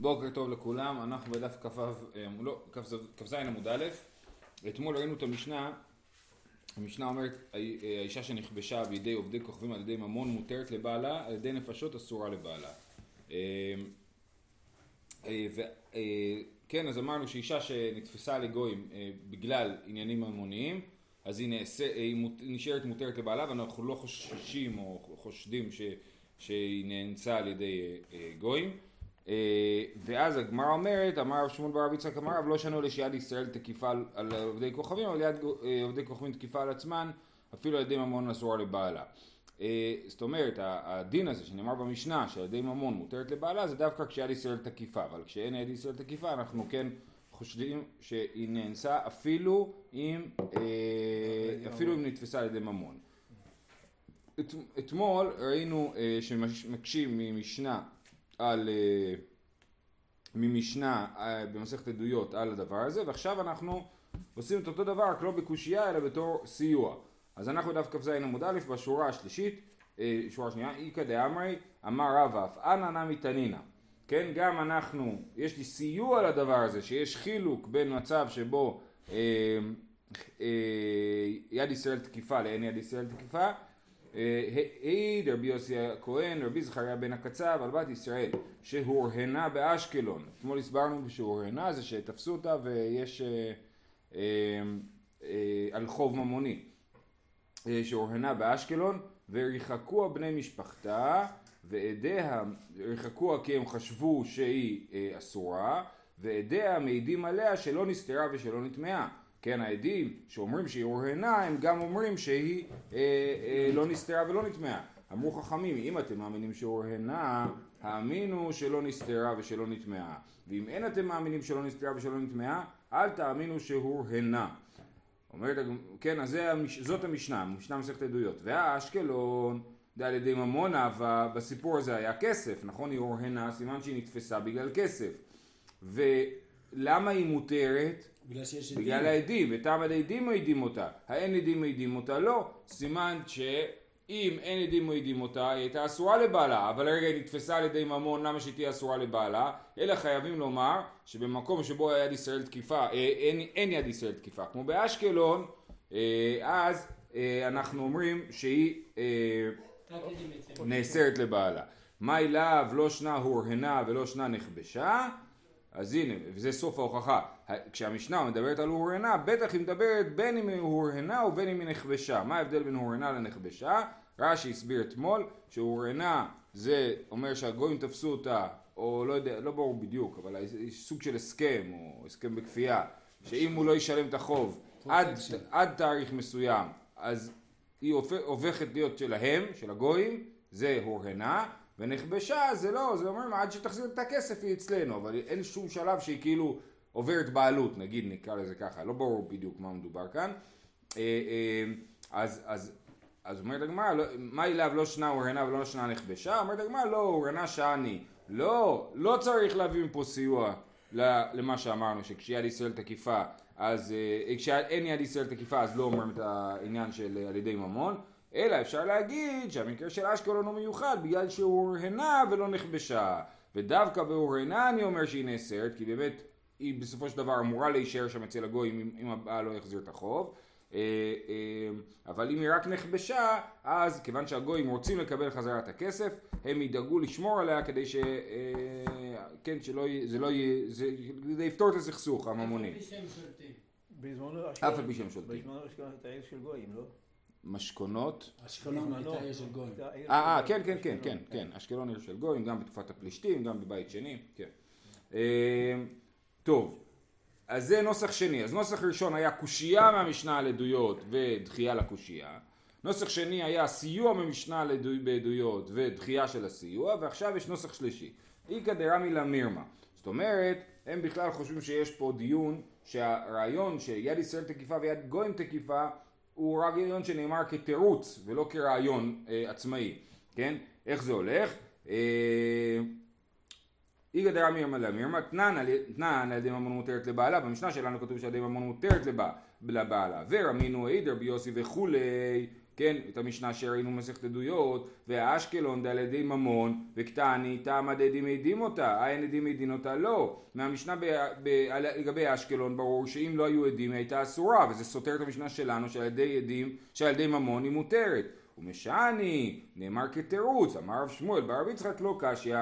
בוקר טוב לכולם, אנחנו בדף כ"ו, אה, לא, כ"ז עמוד א', אתמול ראינו את המשנה, המשנה אומרת אה, האישה שנכבשה בידי עובדי כוכבים על ידי ממון מותרת לבעלה, על ידי נפשות אסורה לבעלה. אה, כן, אז אמרנו שאישה שנתפסה לגויים בגלל עניינים ממוניים, אז היא, נעשה, היא נשארת מותרת לבעלה ואנחנו לא חוששים או חושדים ש, שהיא נאנסה על ידי גויים. אה, ואז הגמרא אומרת, אמר רב שמואל בר יצחק אמר רב לא שנו לשיד ישראל תקיפה על עובדי כוכבים, אבל יד אה, עובדי כוכבים תקיפה על עצמן, אפילו על ידי ממון אסורה לבעלה. אה, זאת אומרת, הדין הזה שנאמר במשנה שעל ידי ממון מותרת לבעלה זה דווקא כשיד ישראל תקיפה, אבל כשאין יד ישראל תקיפה אנחנו כן חושדים שהיא נאנסה אפילו אם, אפילו אם נתפסה על ידי ממון. אתמול ראינו שמקשים ממשנה על, אה, ממשנה אה, במסכת עדויות על הדבר הזה, ועכשיו אנחנו עושים את אותו דבר, רק לא בקושייה אלא בתור סיוע. אז אנחנו דף כ"ז עמוד א' בשורה השלישית, אה, שורה שנייה, איכא דאמרי, אמר רב אף, אנא נמי תנינא. כן, גם אנחנו, יש לי סיוע לדבר הזה, שיש חילוק בין מצב שבו אה, אה, יד ישראל תקיפה לאין יד ישראל תקיפה, העיד רבי יוסי הכהן, רבי זכריה בן הקצב על בת ישראל שהורהנה באשקלון. אתמול הסברנו שהורהנה זה שתפסו אותה ויש אה, אה, אה, על חוב ממוני. שהורהנה באשקלון וריחקוה בני משפחתה ועדיה, ריחקוה כי הם חשבו שהיא אסורה ועדיה מעידים עליה שלא נסתרה ושלא נטמעה. כן, העדים שאומרים שהיא הורהנה, הם גם אומרים שהיא אה, אה, לא נסתרה ולא נטמעה. אמרו חכמים, אם אתם מאמינים שהורהנה, האמינו שלא נסתרה ושלא נטמעה. ואם אין אתם מאמינים שלא נסתרה ושלא נטמעה, אל תאמינו שהורהנה. אומרת, כן, אז המש, זאת המשנה, משנה מסכת עדויות. והאשקלון, זה על ידי ממון אהבה, בסיפור הזה היה כסף, נכון? היא הורהנה, סימן שהיא נתפסה בגלל כסף. ולמה היא מותרת? בגלל שיש עדים. בגלל העדים, ותמה עדים מעידים אותה. האין עדים מעידים אותה? לא. סימן שאם אין עדים מעידים אותה, היא הייתה אסורה לבעלה, אבל הרגע היא נתפסה על ידי ממון, למה שהיא תהיה אסורה לבעלה? אלא חייבים לומר שבמקום שבו יד ישראל תקיפה, אה, אין, אין יד ישראל תקיפה, כמו באשקלון, אה, אז אה, אנחנו אומרים שהיא נאסרת לבעלה. מה אליו לא שנה הורהנה ולא שנה נכבשה אז הנה, וזה סוף ההוכחה. כשהמשנה מדברת על הורהנה, בטח היא מדברת בין אם היא הורהנה ובין אם היא נכבשה. מה ההבדל בין הורהנה לנכבשה? רש"י הסביר אתמול שהורהנה זה אומר שהגויים תפסו אותה, או לא יודע, לא ברור בדיוק, אבל סוג של הסכם, או הסכם בכפייה, שאם הוא לא ישלם את החוב עד, עד תאריך מסוים, אז היא הופכת להיות שלהם, של הגויים, זה הורהנה, ונכבשה זה לא, זה אומר עד שתחזיר את הכסף היא אצלנו, אבל אין שום שלב שהיא כאילו עוברת בעלות, נגיד נקרא לזה ככה, לא ברור בדיוק מה מדובר כאן. אה, אה, אז, אז, אז אומרת הגמרא, לא, מה אליו לא שנה הורנה ולא שנה נכבשה? אומרת הגמרא, לא, הורנה שאני. לא, לא צריך להביא מפה סיוע למה שאמרנו, שכשיד ישראל תקיפה, אז אה, כשאין יד ישראל תקיפה אז לא אומרים את העניין של על ידי ממון. אלא אפשר להגיד שהמקרה של אשקלון הוא מיוחד בגלל שהוא הורהנה ולא נכבשה. ודווקא בהורהנה אני אומר שהיא נאסרת, כי באמת היא בסופו של דבר אמורה להישאר שם אצל הגויים אם הבעל לא יחזיר את החוב. אה, אה, אבל אם היא רק נכבשה, אז כיוון שהגויים רוצים לקבל חזרה את הכסף, הם ידאגו לשמור עליה כדי ש... אה, כן, שלא יהיה, זה לא יהיה, זה יפתור את הסכסוך הממוני. אף על פי שהם שולטים. בזמנו גם את העיר של גויים, לא? משכונות. אשקלון הייתה עיר של גויים. אה, אה, כן, כן, כן, כן, כן, אשקלון עיר של גויים, גם בתקופת הפלישתים, גם בבית שני, כן. אה, טוב, אז זה נוסח שני. אז נוסח ראשון היה קושייה מהמשנה על עדויות ודחייה לקושייה. נוסח שני היה סיוע ממשנה בעדויות ודחייה של הסיוע, ועכשיו יש נוסח שלישי. איכא דרמי למירמה. זאת אומרת, הם בכלל חושבים שיש פה דיון שהרעיון שיד ישראל תקיפה ויד גויים תקיפה הוא רעיון שנאמר כתירוץ ולא כרעיון אה, עצמאי, כן? איך זה הולך? אה, איגא דרמי מירמה תנן על ידי ממון מותרת לבעלה, במשנה שלנו כתוב שעל ידי ממון מותרת לבעלה, ורמינו עד רבי יוסי וכולי, כן, את המשנה שראינו במסכת עדויות, והאשקלון דה על ידי ממון, וקטני תמה דדים עדים אותה, אין עדים עדין אותה לא. מהמשנה ב, ב, לגבי אשקלון ברור שאם לא היו עדים היא הייתה אסורה, וזה סותר את המשנה שלנו שעל ידי עדים, שעל ידי ממון היא מותרת. ומשעני, נאמר כתירוץ, אמר רב שמואל ברב יצחק לא קשיא,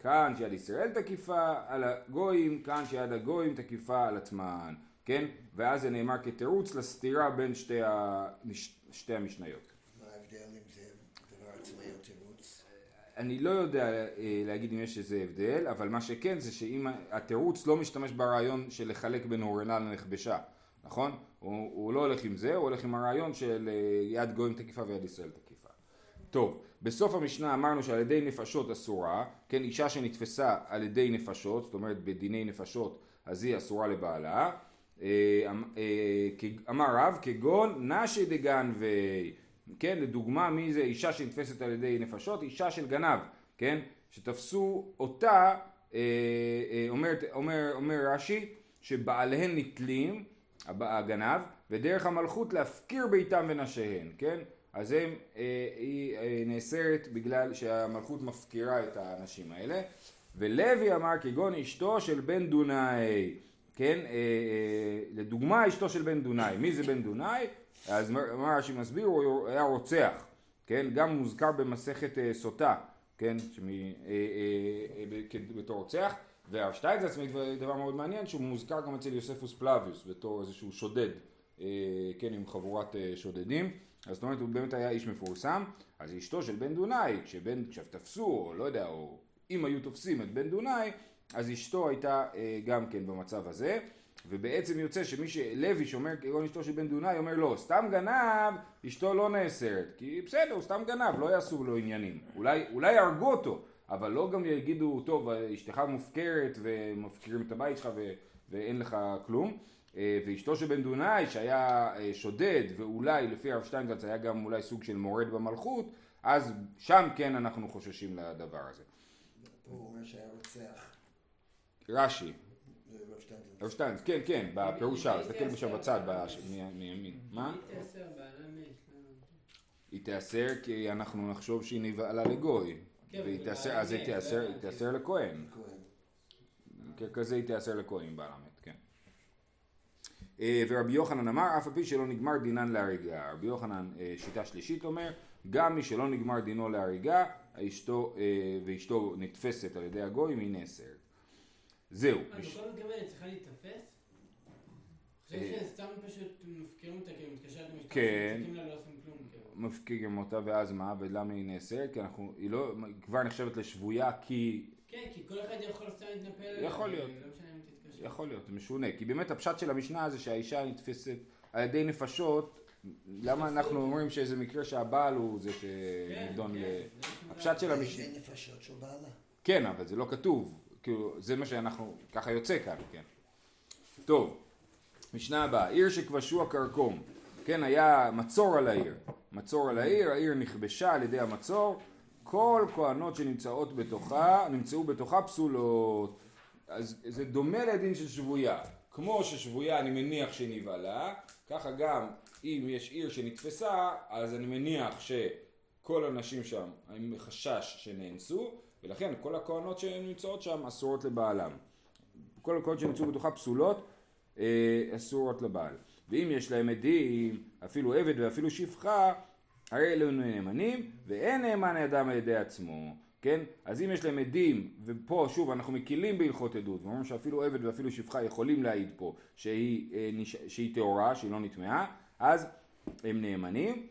כאן שיד ישראל תקיפה על הגויים, כאן שיד הגויים תקיפה על עצמן, כן? ואז זה נאמר כתירוץ לסתירה בין שתי, ה... שתי המשניות. מה ההבדל אם זה דבר עצמאי או תירוץ? אני לא יודע אה, להגיד אם יש איזה הבדל, אבל מה שכן זה שאם התירוץ לא משתמש ברעיון של לחלק בין אורנה לנכבשה, נכון? הוא, הוא לא הולך עם זה, הוא הולך עם הרעיון של אה, יד גויים תקיפה ויד ישראל תקיפה. טוב, בסוף המשנה אמרנו שעל ידי נפשות אסורה, כן, אישה שנתפסה על ידי נפשות, זאת אומרת בדיני נפשות, אז היא אסורה לבעלה. אה, אמ, אמר רב כגון נשי ו... כן, לדוגמה מי זה אישה שנתפסת על ידי נפשות, אישה של גנב, כן, שתפסו אותה, אה, אה, אומר, אומר, אומר רש"י, שבעליהן נתלים, הגנב, ודרך המלכות להפקיר ביתם ונשיהן, כן, אז הם, היא נאסרת בגלל שהמלכות מפקירה את האנשים האלה, ולוי אמר כגון אשתו של בן דונאי כן, אה, אה, לדוגמה אשתו של בן דונאי, מי זה בן דונאי? אז מה רש"י מסביר, הוא היה רוצח, כן, גם מוזכר במסכת אה, סוטה, כן, שמי, בתור רוצח, והרב שטייגז דבר מאוד מעניין, שהוא מוזכר גם אצל יוספוס פלביוס בתור איזשהו שודד, כן, עם חבורת שודדים, אז זאת אומרת הוא באמת היה איש מפורסם, אז אשתו של בן דונאי, כשבן, כשתפסו, או לא יודע, או אם היו תופסים את בן דונאי, אז אשתו הייתה אה, גם כן במצב הזה, ובעצם יוצא שמי שלוי שאומר כגון אשתו של בן דונאי אומר לא, סתם גנב, אשתו לא נאסרת, כי בסדר, הוא סתם גנב, לא יעשו לו עניינים, אולי, אולי יהרגו אותו, אבל לא גם יגידו, טוב, אשתך מופקרת ומפקירים את הבית שלך ו, ואין לך כלום. אה, ואשתו של בן דונאי שהיה אה, שודד ואולי לפי הרב שטיינגלץ היה גם אולי סוג של מורד במלכות אז שם כן אנחנו חוששים לדבר הזה. פה הוא אומר שהיה רוצח רש"י. רב שטיינס, כן, כן, בפירוש שער, תסתכל שם בצד, מימין. מה? היא תיאסר כי אנחנו נחשוב שהיא נבהלה לגוי. כן, אז היא תיאסר לכהן. כזה היא תיאסר לכהן בעל המת, כן. אה, ורבי יוחנן אמר, אף על פי שלא נגמר דינן להריגה. רבי יוחנן, אה, שיטה שלישית אומר, גם מי שלא נגמר דינו להריגה, אה, ואשתו נתפסת על ידי הגויים, היא נאסרת. זהו. אני כל מתכוון, צריכה להיתפס? אה, סתם פשוט מפקירים אותה כי מתקשרת למשטרה, כן, לא מפקירים אותה ואז מה, ולמה היא נאסרת? כי אנחנו, היא לא, כבר נחשבת לשבויה כי... כן, כי כל אחד יכול סתם להתנפל עליה. יכול להיות. לא יכול להיות, זה משונה. כי באמת הפשט של המשנה זה שהאישה נתפסת על ידי נפשות, למה אנחנו אומרים שאיזה מקרה שהבעל הוא זה שנידון כן, ל... כן, הפשט של המשנה... כן, אבל זה לא כתוב. כאילו, זה מה שאנחנו, ככה יוצא כאן, כן. טוב, משנה הבאה, עיר שכבשו הכרכום, כן, היה מצור על העיר, מצור על העיר, העיר נכבשה על ידי המצור, כל כהנות שנמצאות בתוכה, נמצאו בתוכה פסולות, אז זה דומה לדין של שבויה, כמו ששבויה אני מניח שנבהלה, ככה גם אם יש עיר שנתפסה, אז אני מניח שכל הנשים שם, אני חשש שנאנסו, ולכן כל הכהנות שנמצאות שם אסורות לבעלם. כל הכהנות שנמצאו בתוכה פסולות אה, אסורות לבעל. ואם יש להם עדים, אפילו עבד ואפילו שפחה, הרי אלו נאמנים, ואין נאמן אדם על ידי עצמו. כן? אז אם יש להם עדים, ופה שוב אנחנו מקילים בהלכות עדות, ואומרים שאפילו עבד ואפילו שפחה יכולים להעיד פה שהיא, אה, שהיא טהורה, שהיא לא נטמעה, אז הם נאמנים,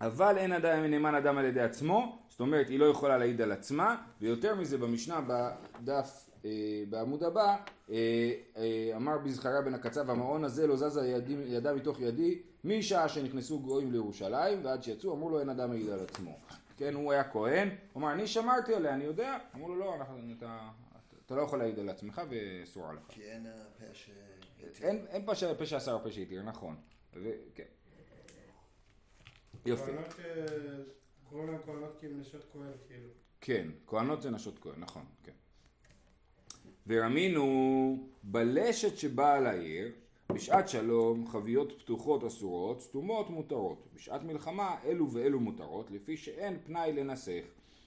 אבל אין אדם נאמן אדם על ידי עצמו, זאת אומרת היא לא יכולה להעיד על עצמה, ויותר מזה במשנה בדף אה, בעמוד הבא, אה, אה, אמר בזכריה בן הקצב המעון הזה לא זזה ידי, ידה מתוך ידי משעה שנכנסו גויים לירושלים ועד שיצאו אמרו לו אין אדם מעיד על עצמו. כן, הוא היה כהן, הוא אמר אני שמרתי עליה, אני יודע, אמרו לו לא, אנחנו, אתה, אתה לא יכול להעיד על עצמך ואסור עליך. כי אין פשע אין, אין פשע, פשע עשר פשע יתיר, נכון. ו, יופי. קוראים להם כהנות כי הם נשות כהן כאילו. כן, כהנות זה נשות כהן, נכון, כן. ורמינו בלשת שבאה לעיר, בשעת שלום חביות פתוחות אסורות, סתומות מותרות. בשעת מלחמה אלו ואלו מותרות, לפי שאין פנאי לנסך.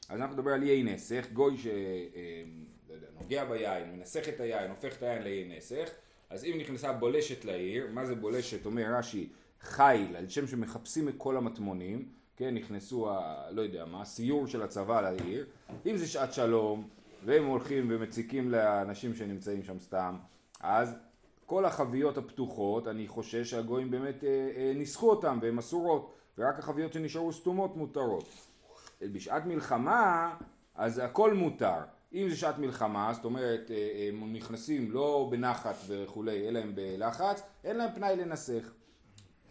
אז אנחנו נדבר על יין נסך, גוי שנוגע ביין, מנסך את היין, הופך את היין ליין נסך. אז אם נכנסה בולשת לעיר, מה זה בולשת? אומר רש"י, חיל, על שם שמחפשים את כל המטמונים, כן, נכנסו, ה, לא יודע מה, סיור של הצבא לעיר. אם זה שעת שלום, והם הולכים ומציקים לאנשים שנמצאים שם סתם, אז כל החביות הפתוחות, אני חושש שהגויים באמת אה, אה, ניסחו אותם והן אסורות, ורק החביות שנשארו סתומות מותרות. בשעת מלחמה, אז הכל מותר. אם זה שעת מלחמה, זאת אומרת, אה, הם נכנסים לא בנחת וכולי, אלא הם בלחץ, אין להם פנאי לנסח.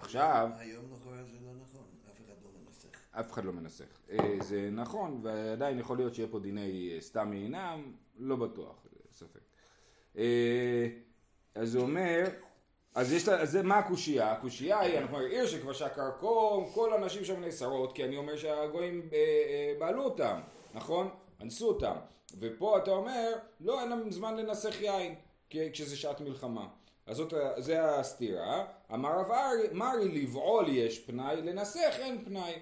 עכשיו, היום לכאורה זה לא נכון, אף אחד לא מנסח. אף אחד לא מנסח. אה, זה נכון, ועדיין יכול להיות שיהיה פה דיני אה, סתם מעינם, לא בטוח, ספק. אה, אז זה אומר, אז יש לה, אז זה מה הקושייה? הקושייה היא, אנחנו אומרים, עיר שכבשה כרכום, כל הנשים שם נאסרות, כי אני אומר שהגויים בעלו אותם, נכון? אנסו אותם. ופה אתה אומר, לא, אין להם זמן לנסח יין, כשזה שעת מלחמה. אז זאת, זה הסתירה. אמר רב ארי, מרי לבעול יש פנאי, לנסח אין פנאי.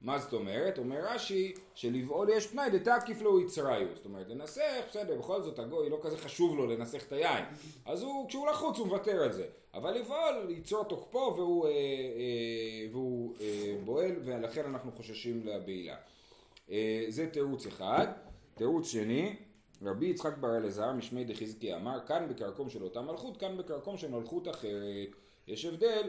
מה זאת אומרת? אומר רש"י שלבעול יש פנאי דתקיף לו יצריו. זאת אומרת, לנסח, בסדר, בכל זאת הגוי לא כזה חשוב לו לנסח את היין. אז הוא, כשהוא לחוץ הוא מוותר על זה. אבל לבעול ייצור תוקפו והוא, אה, אה, והוא אה, בועל, ולכן אנחנו חוששים לבעילה. אה, זה תירוץ אחד. תירוץ שני, רבי יצחק בר אלעזר משמי דחזקי אמר כאן בקרקום של אותה מלכות, כאן בקרקום של מלכות אחרת. יש הבדל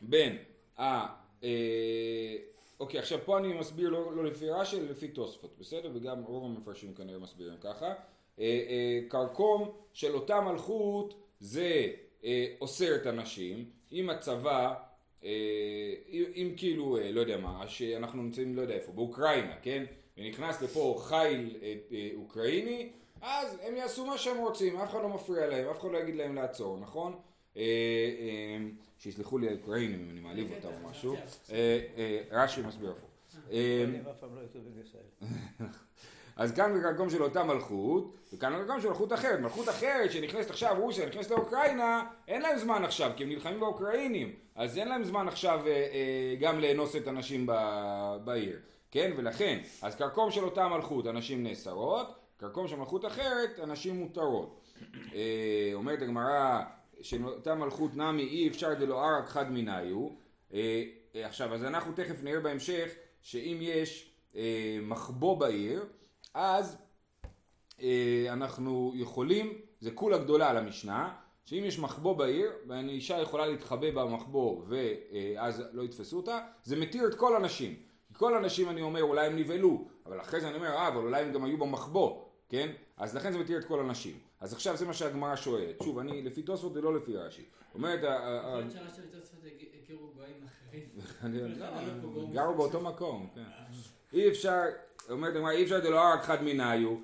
בין ה... אה, אוקיי, עכשיו פה אני מסביר לא, לא לפי רש"י, אלא לפי תוספות, בסדר? וגם רוב המפרשים כנראה מסבירים ככה. אה, אה, קרקום של אותה מלכות זה אה, את הנשים, אם הצבא, אם, אם כאילו, אה, לא יודע מה, שאנחנו נמצאים לא יודע איפה, באוקראינה, כן? ונכנס לפה חיל אה, אה, אוקראיני, אז הם יעשו מה שהם רוצים, אף אחד לא מפריע להם, אף אחד לא יגיד להם לעצור, נכון? אה, אה, שיסלחו לי האוקראינים אם אני מעליב אותם או משהו. אה, אה, רש"י מסביר הפוך. אה, פעם לא. אז כאן בקרקום של אותה מלכות, וכאן בקרקום של מלכות אחרת. מלכות אחרת שנכנסת עכשיו, רוסיה נכנסת לאוקראינה, אין להם זמן עכשיו, כי הם נלחמים באוקראינים. אז אין להם זמן עכשיו אה, אה, גם לאנוס את הנשים ב- בעיר. כן? ולכן, אז קרקום של אותה מלכות, הנשים נאסרות, קרקום של מלכות אחרת, הנשים מותרות. אה, אומרת הגמרא, שאותה מלכות נמי אי אפשר דלא ערק חד מניו. אה, אה, עכשיו, אז אנחנו תכף נראה בהמשך, שאם יש אה, מחבוא בעיר, אז אה, אנחנו יכולים, זה כולה גדולה על המשנה, שאם יש מחבוא בעיר, והאישה יכולה להתחבא במחבוא ואז לא יתפסו אותה, זה מתיר את כל הנשים. כי כל הנשים אני אומר אולי הם נבהלו, אבל אחרי זה אני אומר אה אבל אולי הם גם היו במחבוא, כן? אז לכן זה מתיר את כל הנשים. אז עכשיו זה מה שהגמרא שואלת. שוב, אני לפי תוספות ולא לפי רש"י. אומרת, יכול להיות שרש"י ותוספות הכירו גויים אחרים. אני- גורם גרו. באותו מקום, כן. אי אפשר, אומרת הגמרא, אי אפשר דלא רק חד מניו.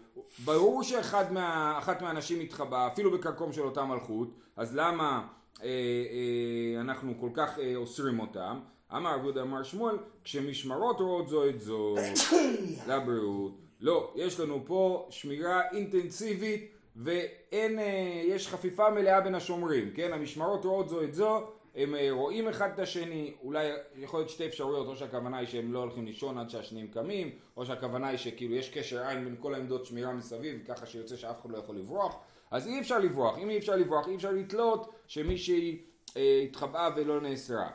ברור שאחת מה, מהנשים התחבאה, אפילו בקרקום של אותה מלכות, אז למה אה, אה, אנחנו כל כך אה, אוסרים אותם? אמר יהודה אמר שמואל, כשמשמרות רואות זו את זו, לבריאות. לא, יש לנו פה שמירה אינטנסיבית ואין, אה, יש חפיפה מלאה בין השומרים, כן? המשמרות רואות זו את זו, הם אה, רואים אחד את השני, אולי יכול להיות שתי אפשרויות, או שהכוונה היא שהם לא הולכים לישון עד שהשניים קמים, או שהכוונה היא שכאילו יש קשר עין בין כל העמדות שמירה מסביב, ככה שיוצא שאף אחד לא יכול לברוח, אז אי אפשר לברוח, אם אי אפשר לברוח, אי אפשר לתלות שמישהי אה, התחבאה ולא נאסרה.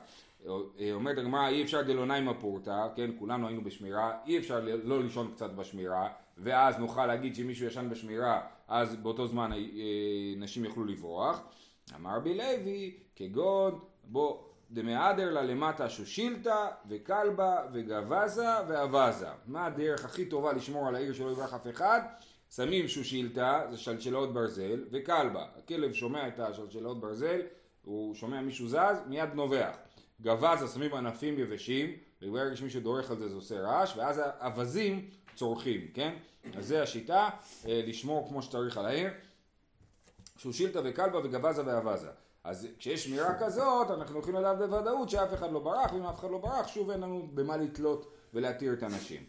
אה, אומרת הגמרא אי אפשר דלוניים הפורתא, כן, כולנו היינו בשמירה, אי אפשר לא לישון קצת בשמירה, ואז נוכל להגיד שמישהו ישן בשמירה, אז באותו זמן אה, נשים יוכלו לברוח. אמר רבי לוי, כגון, בוא, דמהדר לה למטה שושילתא, וכלבה, וגבזה, ואבזה. מה הדרך הכי טובה לשמור על העיר שלא יברח אף אחד? שמים שושילתא, זה שלשלאות ברזל, וכלבה. הכלב שומע את השלשלאות ברזל, הוא שומע מישהו זז, מיד נובח. גבזה שמים ענפים יבשים, וברגע שמישהו דורך על זה זה עושה רעש, ואז האווזים צורכים, כן? אז זה השיטה, אה, לשמור כמו שצריך על העיר. שושילתא וכלבה וגבזה ואבזה. אז כשיש שמירה כזאת, אנחנו יכולים לדעת בוודאות שאף אחד לא ברח, ואם אף אחד לא ברח, שוב אין לנו במה לתלות ולהתיר את הנשים.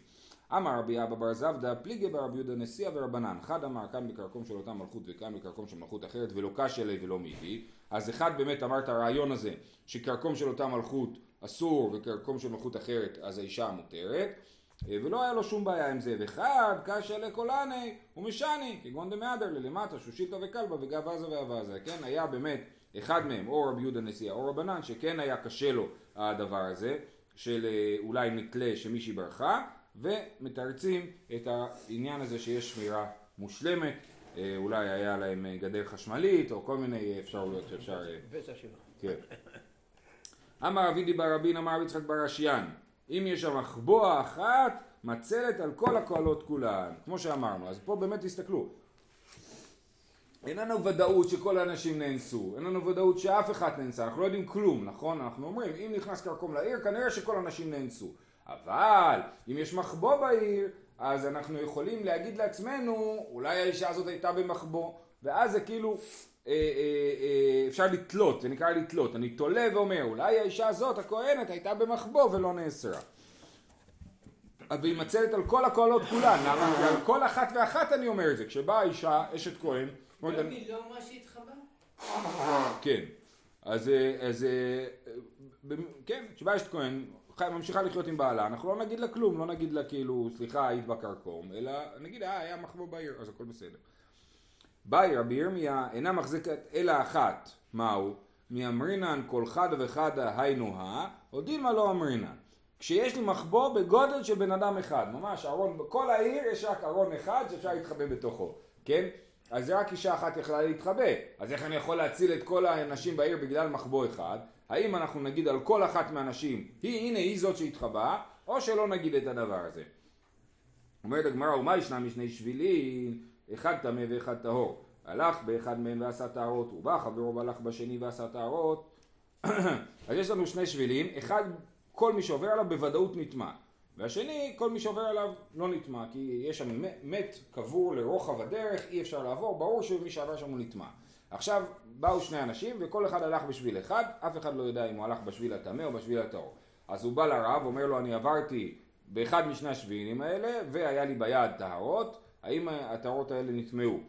אמר רבי אבא בר זבדא פליגי ברבי יהודה נשיאה ורבנן. אחד אמר כאן בקרקום של אותה מלכות וכאן בקרקום של מלכות אחרת ולא קש אלי ולא מיבי. אז אחד באמת אמר את הרעיון הזה שקרקום של אותה מלכות אסור וקרקום של מלכות אחרת אז האישה מותרת. אה, ולא היה לו שום בעיה עם זה, ואחד קשה לקולני ומשני, כגון דמהדר ללמטה, שושיתא וכלבא וגבזה ואבזה, כן, היה באמת אחד מהם, או רבי יהודה נשיאה או רבנן, שכן היה קשה לו הדבר הזה, של אה, אולי נתלה שמישהי ברחה, ומתרצים את העניין הזה שיש שמירה מושלמת, אה, אולי היה להם גדר חשמלית, או כל מיני אפשרויות שאפשר... בטח שלא. כן. אמר אבידי בר רבין אמר יצחק בר אשיאן אם יש שם מחבוע אחת מצלת על כל הקהלות כולן. כמו שאמרנו אז פה באמת תסתכלו. אין לנו ודאות שכל האנשים נאנסו, אין לנו ודאות שאף אחד נאנסה, אנחנו לא יודעים כלום, נכון? אנחנו אומרים, אם נכנס קרקום לעיר, כנראה שכל האנשים נאנסו. אבל, אם יש מחבוא בעיר, אז אנחנו יכולים להגיד לעצמנו, אולי האישה הזאת הייתה במחבוא, ואז זה כאילו, אפשר לתלות, זה נקרא לתלות. אני תולה ואומר, אולי האישה הזאת, הכהנת, הייתה במחבוא ולא נאסרה. והיא מצלת על כל הקהלות כולן, למה? על כל אחת ואחת אני אומר את זה. כשבאה אישה, אשת כהן, לא, היא לא אמרה שהתחבא? כן. אז, אה, אז אה, כן, כשבאה אשת כהן, ממשיכה לחיות עם בעלה, אנחנו לא נגיד לה כלום, לא נגיד לה כאילו, סליחה, היית בקרקום, אלא נגיד, אה, היה מחבוא בעיר, אז הכל בסדר. באי רבי ירמיה אינה מחזיקת אלא אחת, מהו? מאמרינן כל חדה וחדה היינו הא, או דילמה לא אמרינן. כשיש לי מחבוא בגודל של בן אדם אחד, ממש ארון, בכל העיר יש רק ארון אחד שאפשר להתחבא בתוכו, כן? אז רק אישה אחת יכלה להתחבא, אז איך אני יכול להציל את כל האנשים בעיר בגלל מחבוא אחד? האם אנחנו נגיד על כל אחת מהנשים, היא הנה היא זאת שהתחבאה, או שלא נגיד את הדבר הזה. אומרת הגמרא, ומה ישנם משני שבילים? אחד טמא ואחד טהור. הלך באחד מהם ועשה טהרות, ובא חברו והלך בשני ועשה טהרות. אז יש לנו שני שבילים, אחד כל מי שעובר עליו בוודאות נטמע, והשני כל מי שעובר עליו לא נטמע, כי יש שם מת- קבור לרוחב הדרך, אי אפשר לעבור, ברור שמי שעבר שם הוא נטמע. עכשיו באו שני אנשים וכל אחד הלך בשביל אחד, אף אחד לא יודע אם הוא הלך בשביל הטמא או בשביל הטהור. אז הוא בא לרב, אומר לו אני עברתי באחד משני השבילים האלה והיה לי ביד טהרות, האם הטהרות האלה נטמעו?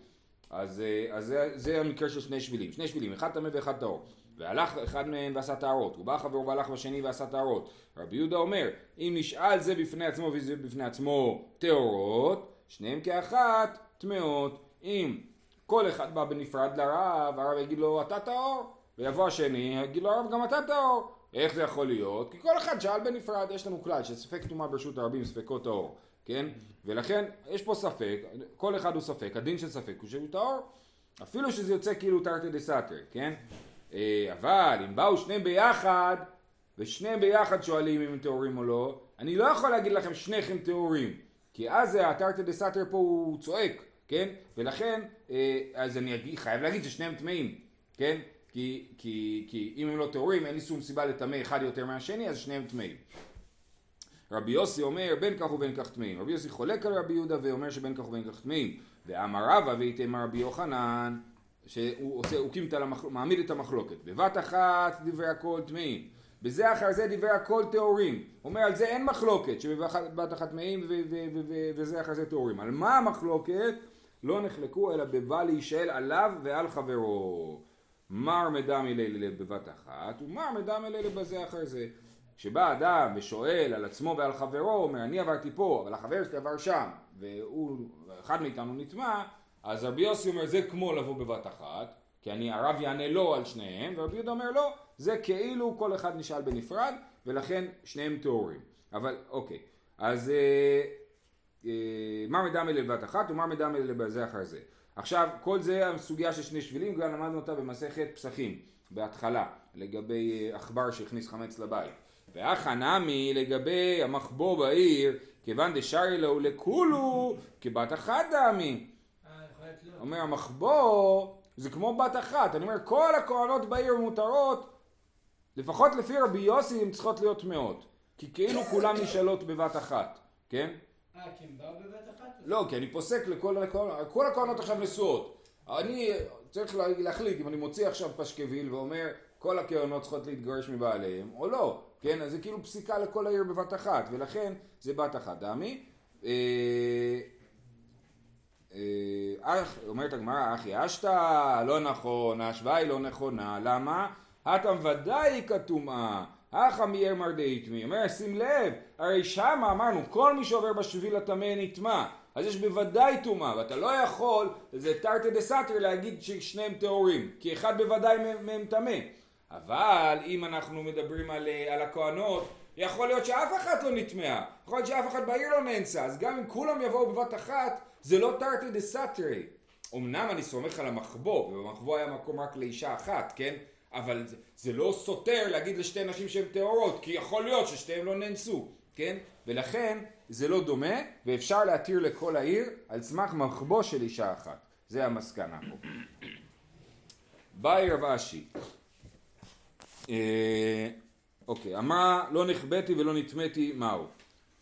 אז, אה, אז זה, זה המקרה של שני שבילים, שני שבילים, אחד טמא ואחד טהור. והלך אחד מהם ועשה טהרות, הוא בא חברו והלך בשני ועשה טהרות. רבי יהודה אומר, אם נשאל זה בפני עצמו וזה בפני עצמו טהורות, שניהם כאחת טמאות. אם כל אחד בא בנפרד לרב, הרב יגיד לו אתה טהור, ויבוא השני, יגיד לו הרב גם אתה טהור. איך זה יכול להיות? כי כל אחד שאל בנפרד, יש לנו כלל שספק טומאה ברשות הרבים ספקו טהור, כן? ולכן יש פה ספק, כל אחד הוא ספק, הדין של ספק הוא שהוא טהור, אפילו שזה יוצא כאילו תרתי דה סתרי, כן? אה, אבל אם באו שניהם ביחד, ושניהם ביחד שואלים אם הם טהורים או לא, אני לא יכול להגיד לכם שניכם טהורים, כי אז התרתי דה סתרי פה הוא צועק, כן? ולכן, אה, אז אני חייב להגיד ששניהם טמאים, כן? כי, כי, כי אם הם לא טהורים, אין לי שום סיבה לטמא אחד יותר מהשני, אז שניהם טמאים. רבי יוסי אומר בין כך ובין כך טמאים. רבי יוסי חולק על רבי יהודה ואומר שבין כך ובין כך טמאים. ואמר רבא ואיתמר רבי יוחנן, שהוא עושה, הוא המחל... מעמיד את המחלוקת. בבת אחת דברי הכל טמאים. בזה אחר זה דברי הכל טהורים. אומר על זה אין מחלוקת, שבבת אחת טמאים וזה אחר זה טהורים. על מה המחלוקת? לא נחלקו אלא בבא להישאל עליו ועל חברו. מר מדמי לילה בבת אחת, ומר מדמי לילה בזה אחר זה. כשבא אדם ושואל על עצמו ועל חברו, הוא אומר אני עברתי פה, אבל החבר שלי עבר שם, והוא, אחד מאיתנו נטמע, אז רבי יוסי אומר זה כמו לבוא בבת אחת, כי אני, הרב יענה לא על שניהם, ורבי יהודה אומר לא, זה כאילו כל אחד נשאל בנפרד, ולכן שניהם טהורים. אבל אוקיי, אז אה, אה, מר מדמי לבת אחת ומר מדמי לבזה אחר זה. עכשיו, כל זה הסוגיה של שני שבילים, גם למדנו אותה במסכת פסחים, בהתחלה, לגבי אה, עכבר שהכניס חמץ לבית. ואחא נמי לגבי המחבוא בעיר, כיוון דשארי לו לכולו, כבת אחת דמי. אומר המחבוא זה כמו בת אחת, אני אומר כל הכהנות בעיר מותרות, לפחות לפי רבי יוסי הן צריכות להיות טמאות, כי כאילו כולן נשאלות בבת אחת, כן? אה, כי הם באו בבת אחת? לא, כי אני פוסק לכל הכהנות, כל הכהנות עכשיו נשואות. אני צריך לה- להחליט אם אני מוציא עכשיו פשקוויל ואומר כל הכהנות צריכות להתגרש מבעליהם או לא, כן? אז זה כאילו פסיקה לכל העיר בבת אחת, ולכן זה בת אחת. דמי, אה, אה, אך, אומרת הגמרא, אחי אשתא, לא נכון, ההשוואה היא לא נכונה, למה? הטם ודאי כטומאה, הכא מיהר מר דאיתמי, אומר שים לב, הרי שמה אמרנו כל מי שעובר בשביל הטמא נטמא, אז יש בוודאי טומאה, ואתה לא יכול, זה תרתי דה סתרי להגיד ששניהם טהורים, כי אחד בוודאי מהם טמא, אבל אם אנחנו מדברים על, אה, על הכהנות, יכול להיות שאף אחת לא נטמעה, יכול להיות שאף אחד בעיר לא נאנסה, אז גם אם כולם יבואו בבת אחת, זה לא תרתי דה סתרי. אמנם אני סומך על המחבוא, ובמחבוא היה מקום רק לאישה אחת, כן? אבל זה, זה לא סותר להגיד לשתי נשים שהן טהורות, כי יכול להיות ששתיהן לא נאנסו, כן? ולכן זה לא דומה, ואפשר להתיר לכל העיר על סמך מחבוא של אישה אחת. זה המסקנה פה. באי רב אשי. אה, אוקיי, אמרה לא נכבאתי ולא נטמאתי מהו?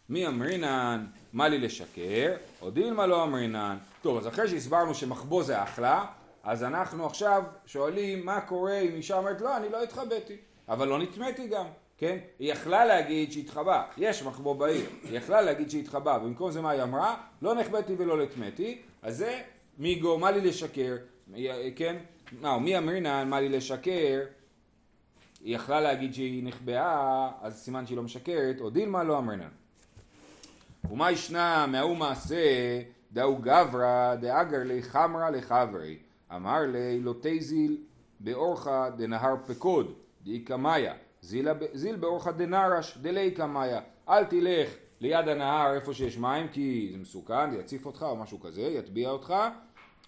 מי אמרינן, מה לי לשקר, או דילמה לא אמרינן. טוב, אז אחרי שהסברנו שמחבוא זה אחלה, אז אנחנו עכשיו שואלים מה קורה אם אישה אומרת לא, אני לא התחבאתי, אבל לא נטמאתי גם, כן? היא יכלה להגיד שהתחבא, יש מחבוא בעיר, היא יכלה להגיד שהתחבא, במקום זה מה היא אמרה? לא נחבאתי ולא נטמאתי, אז זה מיגו, מה לי לשקר, כן? מה, מי אמרינן, מה לי לשקר, היא יכלה להגיד שהיא נחבאה, אז סימן שהיא לא משקרת, או דילמה לא אמרינן. ומה ישנה מההוא מעשה דאו גברא דאגר לי חמרא לחברי אמר לי לא תזיל באורחא דנהר פקוד דאי קמיא. זיל, באורחא דנרש דלי קמיא. אל תלך ליד הנהר איפה שיש מים כי זה מסוכן, זה יציף אותך או משהו כזה, יטביע אותך.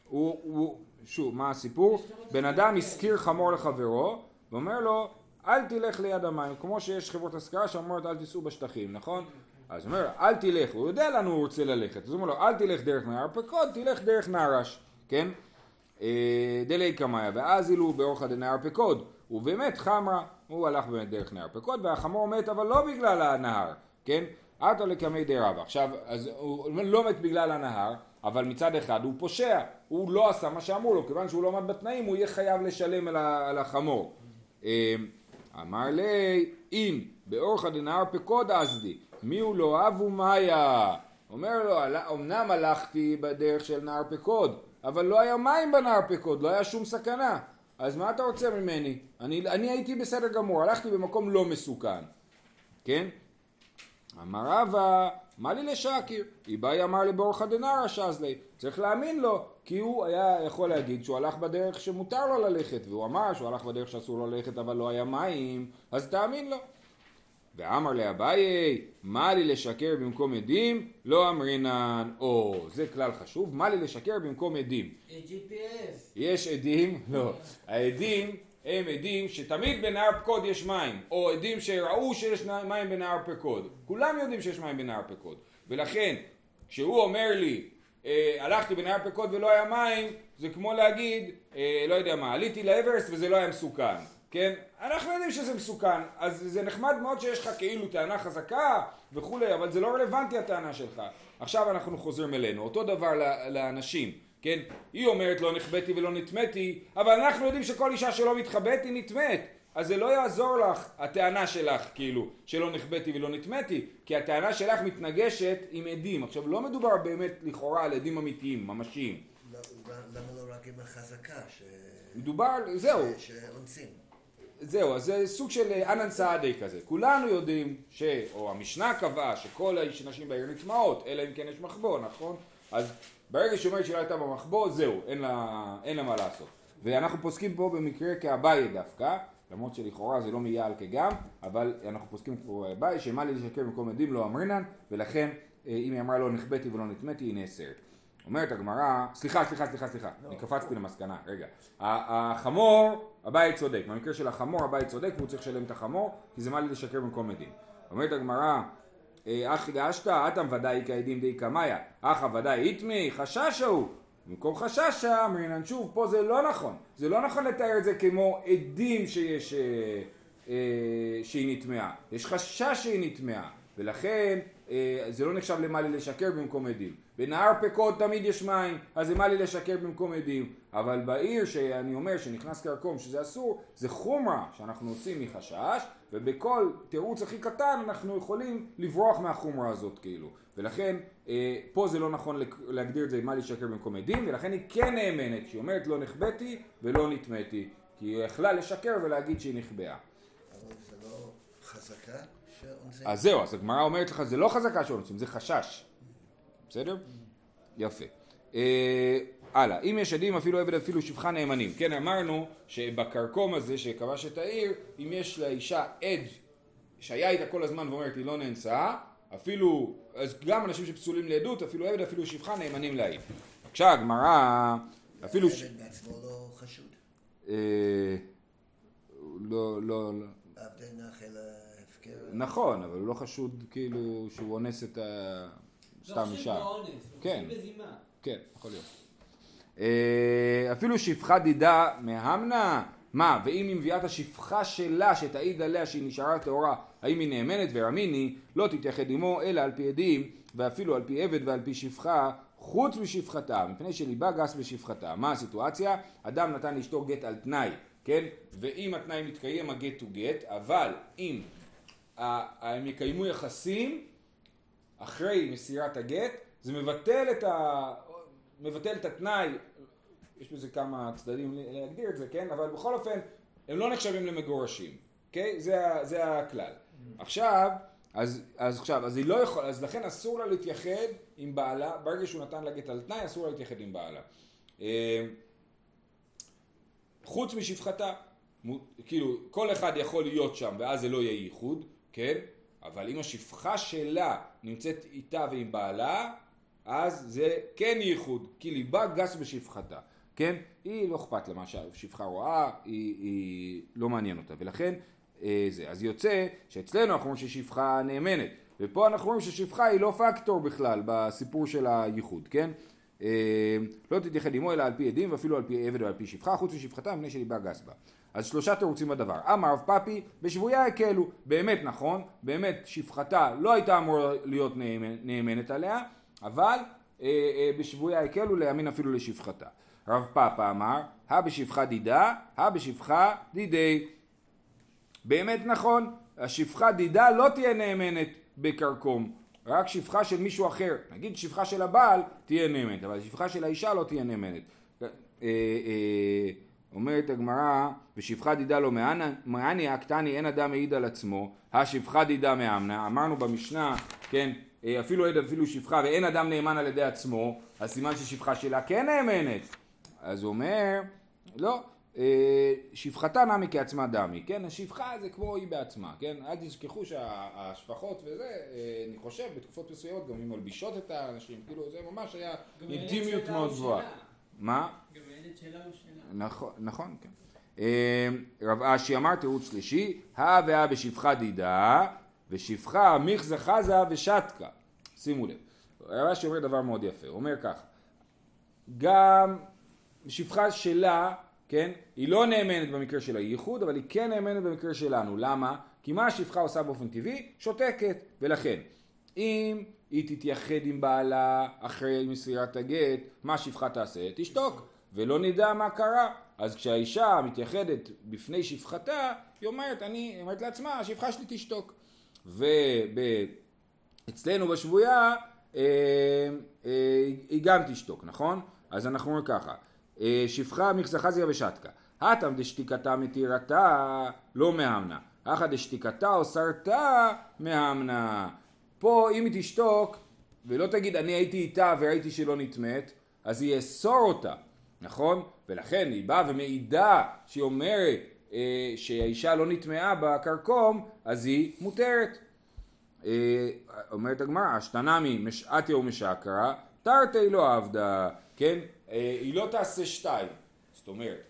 הוא, הוא, שוב, מה הסיפור? בן אדם השכיר חמור לחברו ואומר לו אל תלך ליד המים כמו שיש חברות השכרה שאומרות אל תיסעו בשטחים, נכון? אז הוא אומר, אל תלך, הוא יודע לאן הוא רוצה ללכת, אז הוא אומר לו, אל תלך דרך נהר פקוד, תלך דרך נהרש, כן? אה, דלי קמיא, ואז אילו באורחא דנהר פקוד, ובאמת חמרה, הוא הלך באמת דרך נהר פקוד, והחמור מת, אבל לא בגלל הנהר, כן? עטו לקמי די רבא. עכשיו, אז הוא לא מת בגלל הנהר, אבל מצד אחד הוא פושע, הוא לא עשה מה שאמרו לו, כיוון שהוא לא עמד בתנאים, הוא יהיה חייב לשלם על, החמור. אמר לי, אם באורחא דנהר פקוד אסדי, מי הוא לא אב ומאיה? אומר לו, "עלה- אמנם הלכתי בדרך של נהר פקוד, אבל לא היה מים בנהר פקוד, לא היה שום סכנה. אז מה אתה רוצה ממני? אני, אני הייתי בסדר גמור, הלכתי במקום לא מסוכן. כן? אמר רבא, מה לי לשקר? איבאי אמר לי באורחא דנרא שזלי. צריך להאמין לו, כי הוא היה יכול להגיד שהוא הלך בדרך שמותר לו ללכת, והוא אמר שהוא הלך בדרך שאסור לו ללכת אבל לא היה מים, אז תאמין לו. ואמר לאביי, מה לי לשקר במקום עדים? לא אמרינן. או, זה כלל חשוב, מה לי לשקר במקום עדים? GPS. יש עדים, לא, העדים הם עדים שתמיד בנהר פקוד יש מים, או עדים שראו שיש מים בנהר פקוד. כולם יודעים שיש מים בנהר פקוד. ולכן, כשהוא אומר לי, אה, הלכתי בנהר פקוד ולא היה מים, זה כמו להגיד, אה, לא יודע מה, עליתי לאברסט וזה לא היה מסוכן. כן? אנחנו יודעים שזה מסוכן, אז זה נחמד מאוד שיש לך כאילו טענה חזקה וכולי, אבל זה לא רלוונטי הטענה שלך. עכשיו אנחנו חוזרים אלינו, אותו דבר לאנשים, כן? היא אומרת לא נכבאתי ולא נטמאתי, אבל אנחנו יודעים שכל אישה שלא מתחבאת היא נטמאת. אז זה לא יעזור לך, הטענה שלך, כאילו, שלא נכבאתי ולא נטמאתי, כי הטענה שלך מתנגשת עם עדים. עכשיו, לא מדובר באמת לכאורה על עדים אמיתיים, ממשיים. לא- למה לא רק עם החזקה ש- מדובר, זהו, שאונסים? זהו, אז זה סוג של אה, אנן סעדי כזה. כולנו יודעים ש... או המשנה קבעה שכל הנשים בעיר נטמעות, אלא אם כן יש מחבוא, נכון? אז ברגע שהיא אומרת שהיא לא הייתה במחבוא, זהו, אין לה, אין לה מה לעשות. ואנחנו פוסקים פה במקרה כאביי דווקא, למרות שלכאורה זה לא מיעל כגם, אבל אנחנו פוסקים פה אביי, שמה לי לשקר במקום עדים לא אמרינן, ולכן אה, אם היא אמרה לא נכבאתי ולא נטמאתי, היא נאסרת. אומרת הגמרא, סליחה, סליחה, סליחה, סליחה, אני קפצתי למסקנה, רגע. החמור, הבית צודק, במקרה של החמור הבית צודק והוא צריך לשלם את החמור, כי זה מה לי לשקר במקום עדים. אומרת הגמרא, אה, אחי גשתא, אטם ודאי כעדים די קמיא, אחא ודאי איתמי, חששה הוא. במקום חששה, אמרינן שוב, פה זה לא נכון. זה לא נכון לתאר את זה כמו עדים שיש, אה, אה, שהיא נטמעה. יש חשש שהיא נטמעה, ולכן אה, זה לא נחשב למה לי לשקר במקום עדים. בנהר פקוד תמיד יש מים, אז זה מה לי לשקר במקום עדים. אבל בעיר שאני אומר שנכנס כרקום שזה אסור, זה חומרה שאנחנו עושים מחשש, ובכל תירוץ הכי קטן אנחנו יכולים לברוח מהחומרה הזאת כאילו. ולכן אה, פה זה לא נכון להגדיר את זה מה לשקר במקום עדים, ולכן היא כן נאמנת, שהיא אומרת לא נחבאתי ולא נטמאתי, כי היא יכלה לשקר ולהגיד שהיא נחבאה. חזקה? אז זהו, אז הגמרא אומרת לך, זה לא חזקה שאונסים, זה חשש. בסדר? יפה. אה, הלאה, אם יש עדים אפילו עבד אפילו שפחה נאמנים. כן, אמרנו שבכרכום הזה שכבש את העיר, אם יש לאישה עד שהיה איתה כל הזמן ואומרת היא לא נאנסה, אפילו, אז גם אנשים שפסולים לעדות, אפילו עבד אפילו שפחה נאמנים לעיל. בבקשה, הגמרא, אפילו... ש... עבד בעצמו לא חשוד. אה, לא, לא, לא. עבדי נחל ההפקר. נכון, אבל הוא לא חשוד כאילו שהוא אונס את ה... סתם לא אישה. חושב באונס, הוא כן. חושב בזימה. כן, יכול להיות. אה, אפילו שפחה דידה מהמנה, מה, ואם היא מביאה את השפחה שלה שתעיד עליה שהיא נשארה טהורה, האם היא נאמנת ורמיני, לא תתייחד עמו אלא על פי עדים, ואפילו על פי עבד ועל פי שפחה, חוץ משפחתה, מפני שליבה גס בשפחתה. מה הסיטואציה? אדם נתן לאשתו גט על תנאי, כן? ואם התנאי מתקיים הגט הוא גט, אבל אם ה- הם יקיימו יחסים אחרי מסירת הגט, זה מבטל את, ה... מבטל את התנאי, יש בזה כמה צדדים להגדיר את זה, כן? אבל בכל אופן, הם לא נחשבים למגורשים, אוקיי? זה, ה... זה הכלל. עכשיו, אז, אז עכשיו, אז היא לא יכולה, אז לכן אסור לה להתייחד עם בעלה, ברגע שהוא נתן לה גט על תנאי, אסור לה להתייחד עם בעלה. אה, חוץ משפחתה, כאילו כל אחד יכול להיות שם ואז זה לא יהיה ייחוד, כן? אבל אם השפחה שלה נמצאת איתה ועם בעלה, אז זה כן ייחוד, כי ליבה גס בשפחתה, כן? היא לא אכפת לה מה שהשפחה רואה, היא, היא לא מעניין אותה, ולכן אה, זה. אז יוצא שאצלנו אנחנו אומרים ששפחה נאמנת, ופה אנחנו רואים ששפחה היא לא פקטור בכלל בסיפור של הייחוד, כן? אה, לא תתייחד עמו אלא על פי עדים ואפילו על פי עבד ועל פי שפחה חוץ משפחתה מפני שליבה גס בה. אז שלושה תירוצים בדבר. אמר רב פאפי בשבויה הקלו. באמת נכון, באמת שפחתה לא הייתה אמורה להיות נאמנ- נאמנת עליה, אבל אה, אה, בשבויה הקלו להאמין אפילו לשפחתה. רב פאפה אמר, הא בשפחה דידה, הא בשפחה דידי. באמת נכון, השפחה דידה לא תהיה נאמנת בכרכום, רק שפחה של מישהו אחר, נגיד שפחה של הבעל תהיה נאמנת, אבל שפחה של האישה לא תהיה נאמנת. אה, אה, אומרת הגמרא, ושפחה דידה לא מאנה- מאניה קטני אין אדם מעיד על עצמו, השפחה דידה מאמנה, אמרנו במשנה, כן, אפילו עד אפילו שפחה ואין אדם נאמן על ידי עצמו, אז סימן ששפחה שלה כן נאמנת. אז הוא אומר, לא, אה, שפחתה נמי כעצמה דמי, כן? השפחה זה כמו היא בעצמה, כן? אל תשכחו שהשפחות וזה, אה, אני חושב, בתקופות מסוימות גם הן מלבישות את האנשים, כאילו זה ממש היה אינטימיות מאוד גבוהה. מה? גם הילד שלה הוא שלה. נכון, נכון, כן. אה, רב אשי אמר תירוץ שלישי, הא והא בשפחה דידה, ושפחה מיכזה חזה ושתקה. שימו לב. רב אשי אומר דבר מאוד יפה, הוא אומר ככה, גם שפחה שלה, כן, היא לא נאמנת במקרה של הייחוד, אבל היא כן נאמנת במקרה שלנו. למה? כי מה השפחה עושה באופן טבעי? שותקת. ולכן, אם היא תתייחד עם בעלה אחרי מסירת הגט, מה השפחה תעשה? תשתוק. ולא נדע מה קרה. אז כשהאישה מתייחדת בפני שפחתה, היא אומרת, אני, אומרת לעצמה, השפחה שלי תשתוק. ואצלנו בשבויה, אה, אה, היא גם תשתוק, נכון? אז אנחנו אומרים ככה, אה, שפחה מכסחזיה ושתקה. הטם דשתיקתה מתירתה לא מהמנה, אחא דשתיקתה או סרתה מהמנה. פה אם היא תשתוק ולא תגיד אני הייתי איתה וראיתי שלא נטמאת, אז היא יאסור אותה, נכון? ולכן היא באה ומעידה שהיא אומרת שהאישה לא נטמעה בכרכום, אז היא מותרת. אה, אומרת הגמרא, אשתנמי משעתיה ומשקרה, תרתי לא עבדה, כן? אה, היא לא תעשה שתיים, זאת אומרת,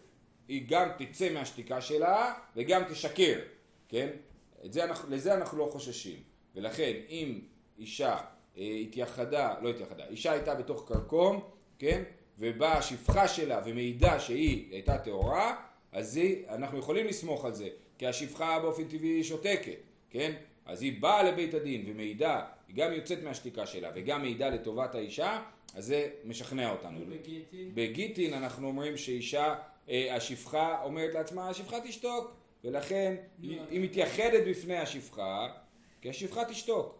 היא גם תצא מהשתיקה שלה וגם תשקר, כן? זה אנחנו, לזה אנחנו לא חוששים, ולכן אם אישה אה, התייחדה, לא התייחדה, אישה הייתה בתוך כרכום, כן? ובאה השפחה שלה ומעידה שהיא הייתה טהורה, אז היא, אנחנו יכולים לסמוך על זה, כי השפחה באופן טבעי שותקת, כן? אז היא באה לבית הדין ומעידה, היא גם יוצאת מהשתיקה שלה וגם מעידה לטובת האישה, אז זה משכנע אותנו. בגיטין. בגיטין אנחנו אומרים שאישה, אה, השפחה אומרת לעצמה, השפחה תשתוק, ולכן היא, היא מתייחדת בפני השפחה, כי השפחה תשתוק.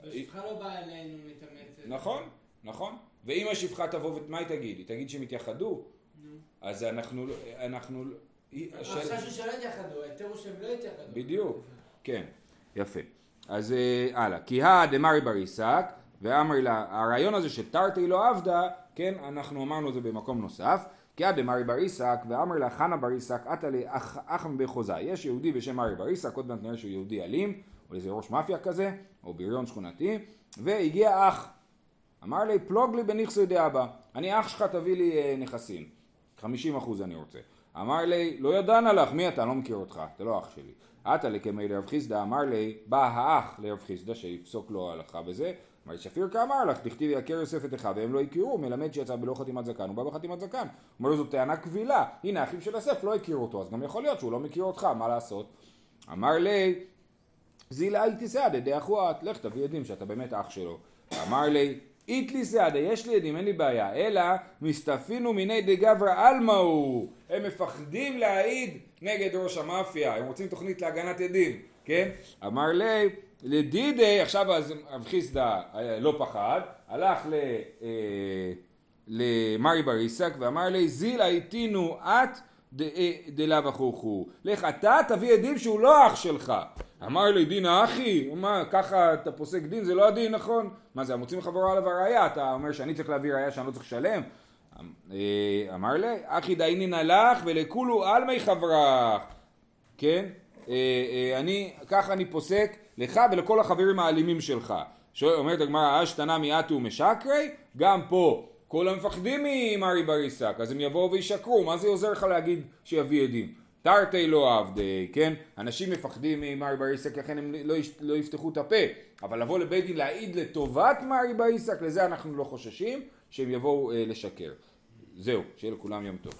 השפחה לא באה אלינו מתאמצת. נכון, נכון. ואם השפחה תבוא, ומה היא תגיד? היא תגיד שהם יתייחדו? אז אנחנו, אנחנו, היא- השאלה- החשש הוא שלא יתייחדו, ההיתר הוא שהם לא יתייחדו. בדיוק, כן, יפה. אז אה, הלאה, כי הא דמרי בריסק, ואמרי לה, הרעיון הזה שתרתי לא עבדה, כן, אנחנו אמרנו את זה במקום נוסף, כי הא דמרי בריסק, ואמר לה חנה בריסק, עתה לי אח- אח מבחוזה. יש יהודי בשם מרי בריסק, עוד מעט נראה שהוא יהודי אלים, או איזה ראש מאפיה כזה, או בריון שכונתי, והגיע אח. אמר לי, פלוג לי בנכסי דאבא, אני אח שלך תביא לי אה, נכסים, 50 אחוז אני רוצה. אמר לי, לא ידענה לך, מי אתה? לא מכיר אותך, אתה לא אח שלי. עתה לקמי לרב חיסדא, אמר לי, בא האח לרב חיסדא, שיפסוק לו הלכה בזה, אמר שפיר כאמר לך, תכתיבי יכר יוסף את אחיו, והם לא הכירו, מלמד שיצא בלא חתימת זקן, הוא בא בחתימת זקן. אומר לו, זו טענה קבילה, הנה האחים של יוסף לא הכירו אותו, אז גם יכול להיות שהוא לא מכיר אותך, מה לעשות? אמר לי, זילה הייתי סעדה די אחוות, לך תביא עדים שאתה באמת אח שלו. אמר לי, איתלי סעדה, יש לי עדים, אין לי בעיה, אלא מסתפינו מיני דגברא עלמא הוא. הם מפחדים להעיד נגד ראש המאפיה, הם רוצים תוכנית להגנת עדים, כן? אמר לי, לדידי, עכשיו אז רב חיסדא אה, לא פחד, הלך ל... אה, למרי בריסק ואמר לי זילה איתינו את ד- דלאו אחוכו לך אתה תביא עדים שהוא לא אח שלך אמר לי דין האחי. מה ככה אתה פוסק דין זה לא הדין נכון? מה זה המוצאים חברו עליו הראייה אתה אומר שאני צריך להביא ראייה שאני לא צריך לשלם? אה, אמר לי אחי דיינין הלך ולכולו עלמי חברך. כן? אה, אה, אני, ככה אני פוסק לך ולכל החברים האלימים שלך. שואל- אומרת הגמרא, אשתנה מיעטו משקרי, גם פה כל המפחדים ממרי בריסק, אז הם יבואו וישקרו, מה זה עוזר לך להגיד שיביא עדים? תרתי לא עבדי, כן? אנשים מפחדים ממרי בריסק, לכן הם לא, יש- לא יפתחו את הפה, אבל לבוא לבית דין להעיד לטובת מרי בריסק, לזה אנחנו לא חוששים, שהם יבואו אה, לשקר. זהו, שיהיה לכולם יום טוב.